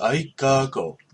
愛かうご